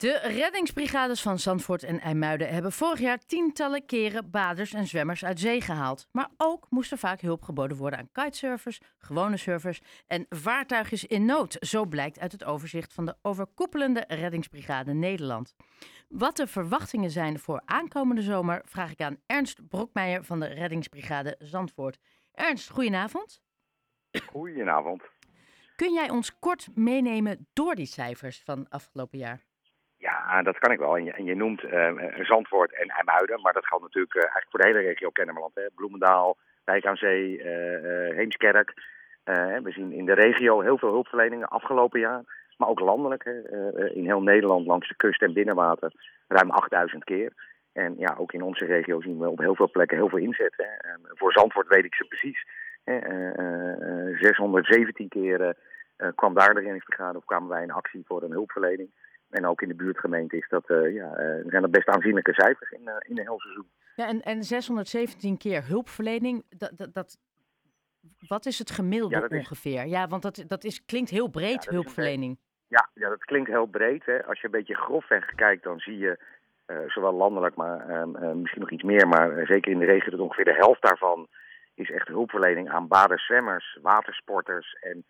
De reddingsbrigades van Zandvoort en IJmuiden hebben vorig jaar tientallen keren baders en zwemmers uit zee gehaald. Maar ook moest er vaak hulp geboden worden aan kitesurfers, gewone surfers en vaartuigjes in nood. Zo blijkt uit het overzicht van de overkoepelende reddingsbrigade Nederland. Wat de verwachtingen zijn voor aankomende zomer, vraag ik aan Ernst Brokmeijer van de reddingsbrigade Zandvoort. Ernst, goedenavond. Goedenavond. Kun jij ons kort meenemen door die cijfers van afgelopen jaar? Ja, dat kan ik wel. En je, en je noemt uh, Zandvoort en IJmuiden, maar dat geldt natuurlijk uh, eigenlijk voor de hele regio Kennemerland. Hè. Bloemendaal, Wijk aan Zee, Heemskerk. we zien in de regio heel veel hulpverleningen afgelopen jaar, maar ook landelijk. Hè. in heel Nederland langs de kust en binnenwater ruim 8000 keer. En ja, ook in onze regio zien we op heel veel plekken heel veel inzet. Hè. voor Zandvoort weet ik ze precies. 617 keer kwam daar de reddingsbrigade of kwamen wij in actie voor een hulpverlening. En ook in de buurtgemeente is dat, uh, ja, uh, zijn dat best aanzienlijke cijfers in, uh, in een heel seizoen. Ja, en, en 617 keer hulpverlening, dat, dat, dat, wat is het gemiddelde ja, ongeveer? Ja, want dat, dat is, klinkt heel breed, ja, hulpverlening. ja, ja, dat klinkt heel breed. Hè. Als je een beetje grofweg kijkt, dan zie je zowel landelijk, maar ehm, misschien nog iets meer, maar zeker in de regio dat ongeveer de helft daarvan is echt hulpverlening aan baders, zwemmers, watersporters en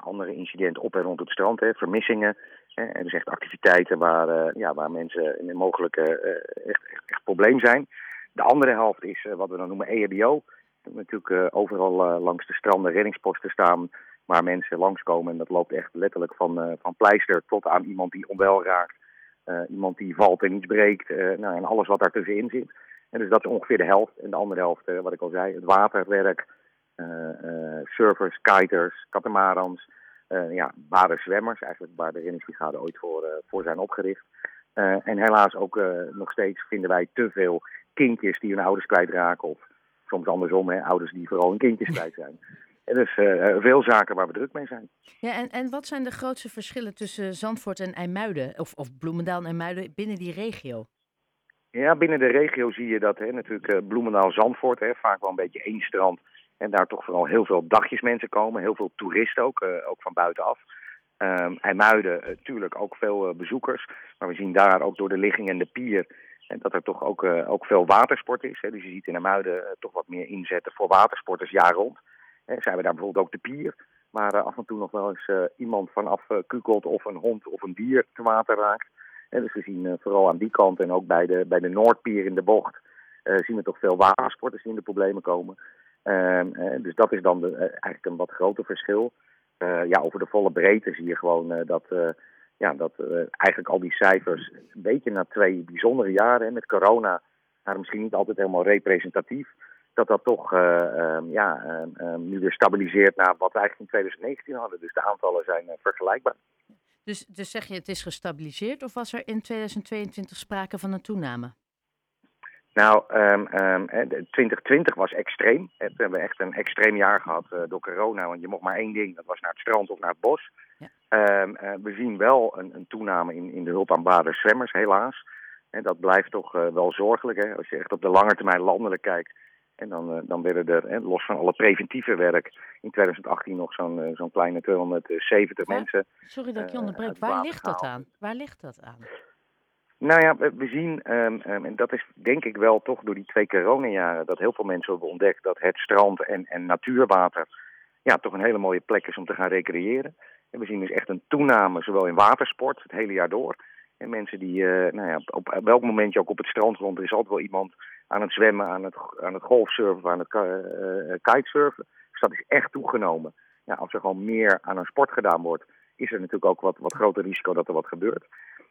andere incidenten op en rond het strand, hè, vermissingen. En dus echt activiteiten waar, uh, ja, waar mensen in een mogelijke uh, echt, echt, echt, probleem zijn. De andere helft is uh, wat we dan noemen EHBO. Natuurlijk overal langs de stranden reddingsposten staan waar mensen langskomen. En dat loopt echt letterlijk van, van pleister tot aan iemand die onwel raakt. iemand die valt en iets breekt. nou, en alles wat daartussenin zit. En dus dat is ongeveer de helft. En de andere helft, wat ik al zei, het waterwerk. Surfers, kiters, katamarans uh, ja, ware zwemmers, eigenlijk waar de reddingsbrigade ooit voor, voor zijn opgericht. En helaas ook nog steeds vinden wij te veel kindjes die hun ouders kwijtraken. Of soms andersom, hè, ouders die vooral hun kindjes kwijt zijn. En dus veel zaken waar we druk mee zijn. Ja, en, en wat zijn de grootste verschillen tussen Zandvoort en IJmuiden? Of, of Bloemendaal en IJmuiden binnen die regio? Ja, binnen de regio zie je dat hè, natuurlijk Bloemendaal-Zandvoort, vaak wel een beetje één strand en daar toch vooral heel veel dagjesmensen komen. Heel veel toeristen ook, uh, ook van buitenaf. Um, IJmuiden natuurlijk ook veel uh, bezoekers. Maar we zien daar ook door de ligging en de pier... En dat er toch ook, ook veel watersport is. Hè. Dus je ziet in IJmuiden toch wat meer inzetten voor watersporters jaar rond. Zijn we daar bijvoorbeeld ook de pier... waar af en toe nog wel eens iemand vanaf kukelt of een hond of een dier te water raakt. En dus we zien vooral aan die kant en ook bij de, bij de Noordpier in de bocht... zien we toch veel watersporters die in de problemen komen... Ehm, eh, dus dat is dan de, eh, eigenlijk een wat groter verschil. Eh, ja, over de volle breedte zie je gewoon dat, ja, dat eigenlijk al die cijfers een beetje na twee bijzondere jaren hè, met corona, maar misschien niet altijd helemaal representatief, dat dat toch uh, ja, uh, nu weer stabiliseert naar wat we eigenlijk in 2019 hadden. Dus de aantallen zijn vergelijkbaar. Dus, dus zeg je het is gestabiliseerd of was er in 2022 sprake van een toename? Nou, um, um, 2020 was extreem. We hebben echt een extreem jaar gehad uh, door corona. Want je mocht maar één ding, dat was naar het strand of naar het bos. Ja. Um, uh, we zien wel een, een, toename in, in de hulp aan baders zwemmers, helaas. En dat blijft toch uh, wel zorgelijk. Hè? Als je echt op de lange termijn landelijk kijkt. En dan, dan werden er, los van alle preventieve werk, in 2018 nog zo'n zo'n kleine 270 ja, mensen. Sorry dat ik je onderbreek. Waar ligt dat aan? Waar ligt dat aan? Nou ja, we zien, um, um, en dat is denk ik wel toch door die twee coronajaren, dat heel veel mensen hebben ontdekt dat het strand en, en natuurwater ja, toch een hele mooie plek is om te gaan recreëren. En we zien dus echt een toename, zowel in watersport, het hele jaar door. En mensen die, uh, nou ja, op, welk moment je ook op het strand rond, er is altijd wel iemand aan het zwemmen, aan het, aan het golfsurfen, aan het uh, kitesurfen. Dus dat is echt toegenomen. Ja, als er gewoon meer aan een sport gedaan wordt, is er natuurlijk ook wat, wat groter risico dat er wat gebeurt.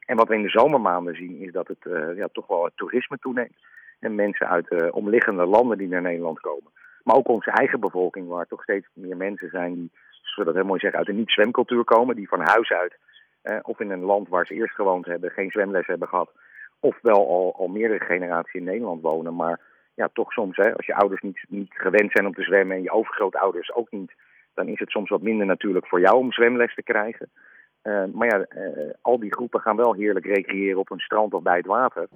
En wat we in de zomermaanden zien is dat het uh, ja, toch wel het toerisme toeneemt. En mensen uit uh, omliggende landen die naar Nederland komen. Maar ook onze eigen bevolking, waar toch steeds meer mensen zijn die, zoals we dat heel mooi zeggen, uit een niet-zwemcultuur komen. Die van huis uit, uh, of in een land waar ze eerst gewoond hebben, geen zwemles hebben gehad. Of wel al, al meerdere generaties in Nederland wonen. Maar ja, toch soms, hè, als je ouders niet, niet gewend zijn om te zwemmen en je overgrootouders ook niet, dan is het soms wat minder natuurlijk voor jou om zwemles te krijgen. Uh, maar ja, uh, al die groepen gaan wel heerlijk recreëren op een strand of bij het water.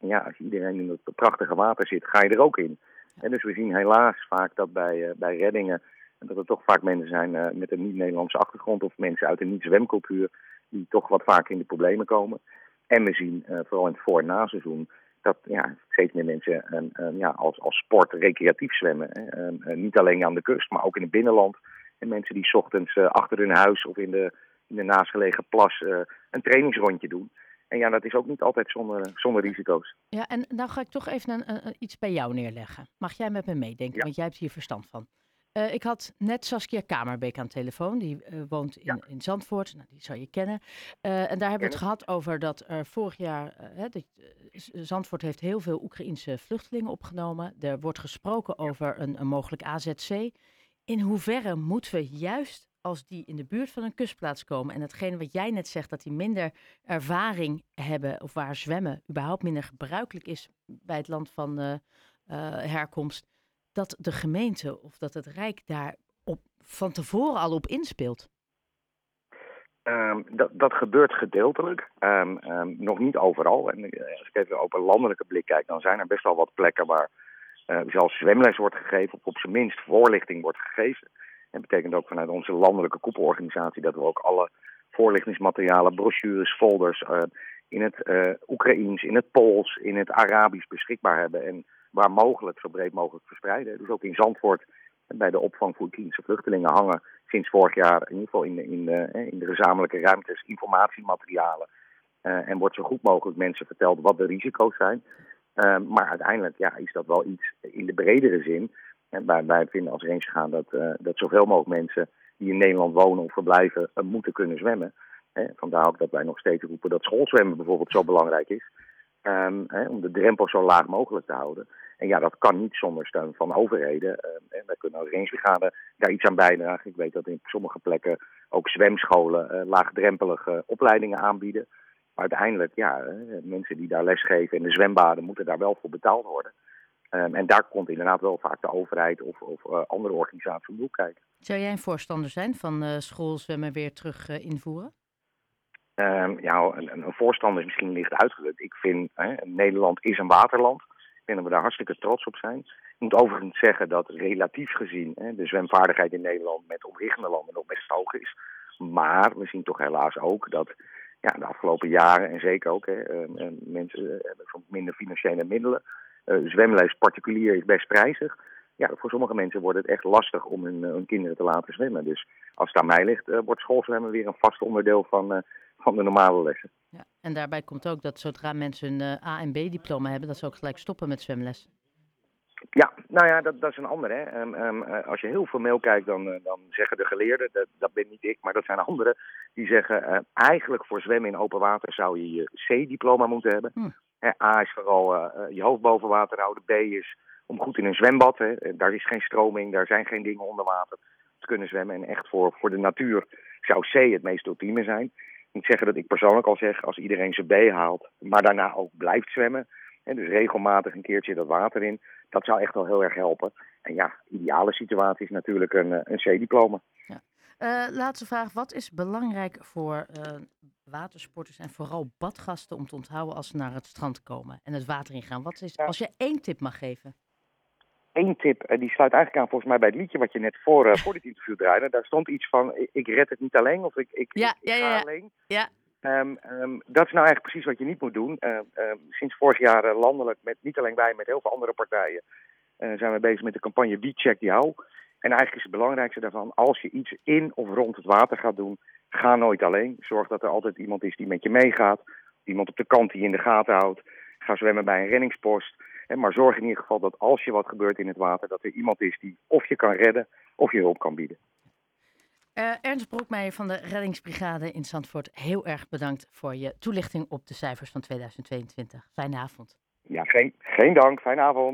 En ja, als iedereen in het prachtige water zit, ga je er ook in. En dus we zien helaas vaak dat bij, uh, bij reddingen, dat er toch vaak mensen zijn met een niet-Nederlandse achtergrond of mensen uit een niet-zwemcultuur, die toch wat vaak in de problemen komen. En we zien vooral in het voor- en naseizoen dat ja, steeds meer mensen ja, als, als sport recreatief zwemmen. niet alleen aan de kust, maar ook in het binnenland. En mensen die 's ochtends achter hun huis of in de, in de naastgelegen plas een trainingsrondje doen. En ja, dat is ook niet altijd zonder, zonder risico's. Ja, en nou ga ik toch even een, een, iets bij jou neerleggen. Mag jij met me meedenken, want jij hebt hier verstand van. Uh, ik had net Saskia Kamerbeek aan de telefoon. Die uh, woont in, ja. in Zandvoort. Nou, die zou je kennen. Uh, en daar hebben we het gehad over dat er vorig jaar. Zandvoort heeft heel veel Oekraïense vluchtelingen opgenomen. Er wordt gesproken over een, een mogelijk AZC. In hoeverre moeten we juist als die in de buurt van een kustplaats komen en hetgene wat jij net zegt, dat die minder ervaring hebben of waar zwemmen überhaupt minder gebruikelijk is bij het land van uh, uh, herkomst, dat de gemeente of dat het Rijk daar op, van tevoren al op inspeelt? Um, dat, dat gebeurt gedeeltelijk, um, nog niet overal. En als ik even op een landelijke blik kijk, dan zijn er best wel wat plekken waar uh, zelfs zwemles wordt gegeven, of op zijn minst voorlichting wordt gegeven. En betekent ook vanuit onze landelijke koepelorganisatie dat we ook alle voorlichtingsmaterialen, brochures, folders uh, in het uh, Oekraïens, in het Pools, in het Arabisch beschikbaar hebben. En waar mogelijk zo breed mogelijk verspreiden. Dus ook in Zandvoort bij de opvang voor Oekraïnse vluchtelingen hangen sinds vorig jaar in ieder geval in de, in de, in de gezamenlijke ruimtes informatiematerialen. Uh, en wordt zo goed mogelijk mensen verteld wat de risico's zijn. Maar uiteindelijk ja, is dat wel iets in de bredere zin en wij, wij vinden als range gaan dat, uh, dat zoveel mogelijk mensen die in Nederland wonen of verblijven uh, moeten kunnen zwemmen. Vandaar ook dat wij nog steeds roepen dat schoolzwemmen bijvoorbeeld zo belangrijk is. Hè, om de drempel zo laag mogelijk te houden. En ja, dat kan niet zonder steun van overheden. Uh, wij kunnen als rangebrigade daar iets aan bijdragen. Ik weet dat in sommige plekken ook zwemscholen uh, laagdrempelige opleidingen aanbieden. Maar uiteindelijk, ja, mensen die daar lesgeven in de zwembaden moeten daar wel voor betaald worden. Um, en daar komt inderdaad wel vaak de overheid of, of uh, andere organisaties om kijken. Zou jij een voorstander zijn van uh, schoolzwemmen weer terug uh, invoeren? Um, ja, een, een, voorstander is misschien licht uitgedrukt. Ik vind, hè, Nederland is een waterland. Ik vind dat we daar hartstikke trots op zijn. Ik moet overigens zeggen dat relatief gezien hè, de zwemvaardigheid in Nederland met omliggende landen nog best hoog is. Maar we zien toch helaas ook dat ja, de afgelopen jaren, en zeker ook, hè, mensen hebben minder financiële middelen zwemles particulier is best prijzig. Ja, voor sommige mensen wordt het echt lastig om hun, hun kinderen te laten zwemmen. Dus als het aan mij ligt, uh, wordt schoolzwemmen weer een vast onderdeel van, van de normale lessen. Ja, en daarbij komt ook dat zodra mensen een A- en B-diploma hebben, dat ze ook gelijk stoppen met zwemles. Ja, nou ja, dat, dat is een ander. Hè. Um, um, als je heel formeel kijkt, dan, uh, dan zeggen de geleerden, dat, dat ben niet ik, maar dat zijn anderen, die zeggen uh, eigenlijk voor zwemmen in open water zou je je C-diploma moeten hebben. Hm. A is vooral uh, je hoofd boven water houden. B is om goed in een zwembad. Hè. Daar is geen stroming, daar zijn geen dingen onder water te kunnen zwemmen. En echt voor, voor de natuur zou C het meest ultieme zijn. Ik moet zeggen dat ik persoonlijk al zeg, als iedereen zijn B haalt, maar daarna ook blijft zwemmen. En dus regelmatig een keertje dat water in. Dat zou echt wel heel erg helpen. En ja, ideale situatie is natuurlijk een, een C-diploma. Ja. Uh, laatste vraag. Wat is belangrijk voor uh, watersporters en vooral badgasten om te onthouden als ze naar het strand komen en het water ingaan? Wat is, als je één tip mag geven? Eén tip, die sluit eigenlijk aan volgens mij bij het liedje wat je net voor, voor dit interview draaide. Daar stond iets van, ik red het niet alleen of ik, ik, ja, ik, ik ja, ga ja, alleen. Ja. Um, um, dat is nou eigenlijk precies wat je niet moet doen. Uh, sinds vorig jaar uh, landelijk, met, niet alleen wij, met heel veel andere partijen, zijn we bezig met de campagne Wie check jou. En eigenlijk is het belangrijkste daarvan, als je iets in of rond het water gaat doen, ga nooit alleen. Zorg dat er altijd iemand is die met je meegaat. Iemand op de kant die je in de gaten houdt. Ga zwemmen bij een reddingspost. Maar zorg in ieder geval dat als je wat gebeurt in het water, dat er iemand is die of je kan redden of je hulp kan bieden. Uh, Ernst Broekmeijer van de Reddingsbrigade in Zandvoort, heel erg bedankt voor je toelichting op de cijfers van 2022. Fijne avond. Ja, geen, geen dank. Fijne avond.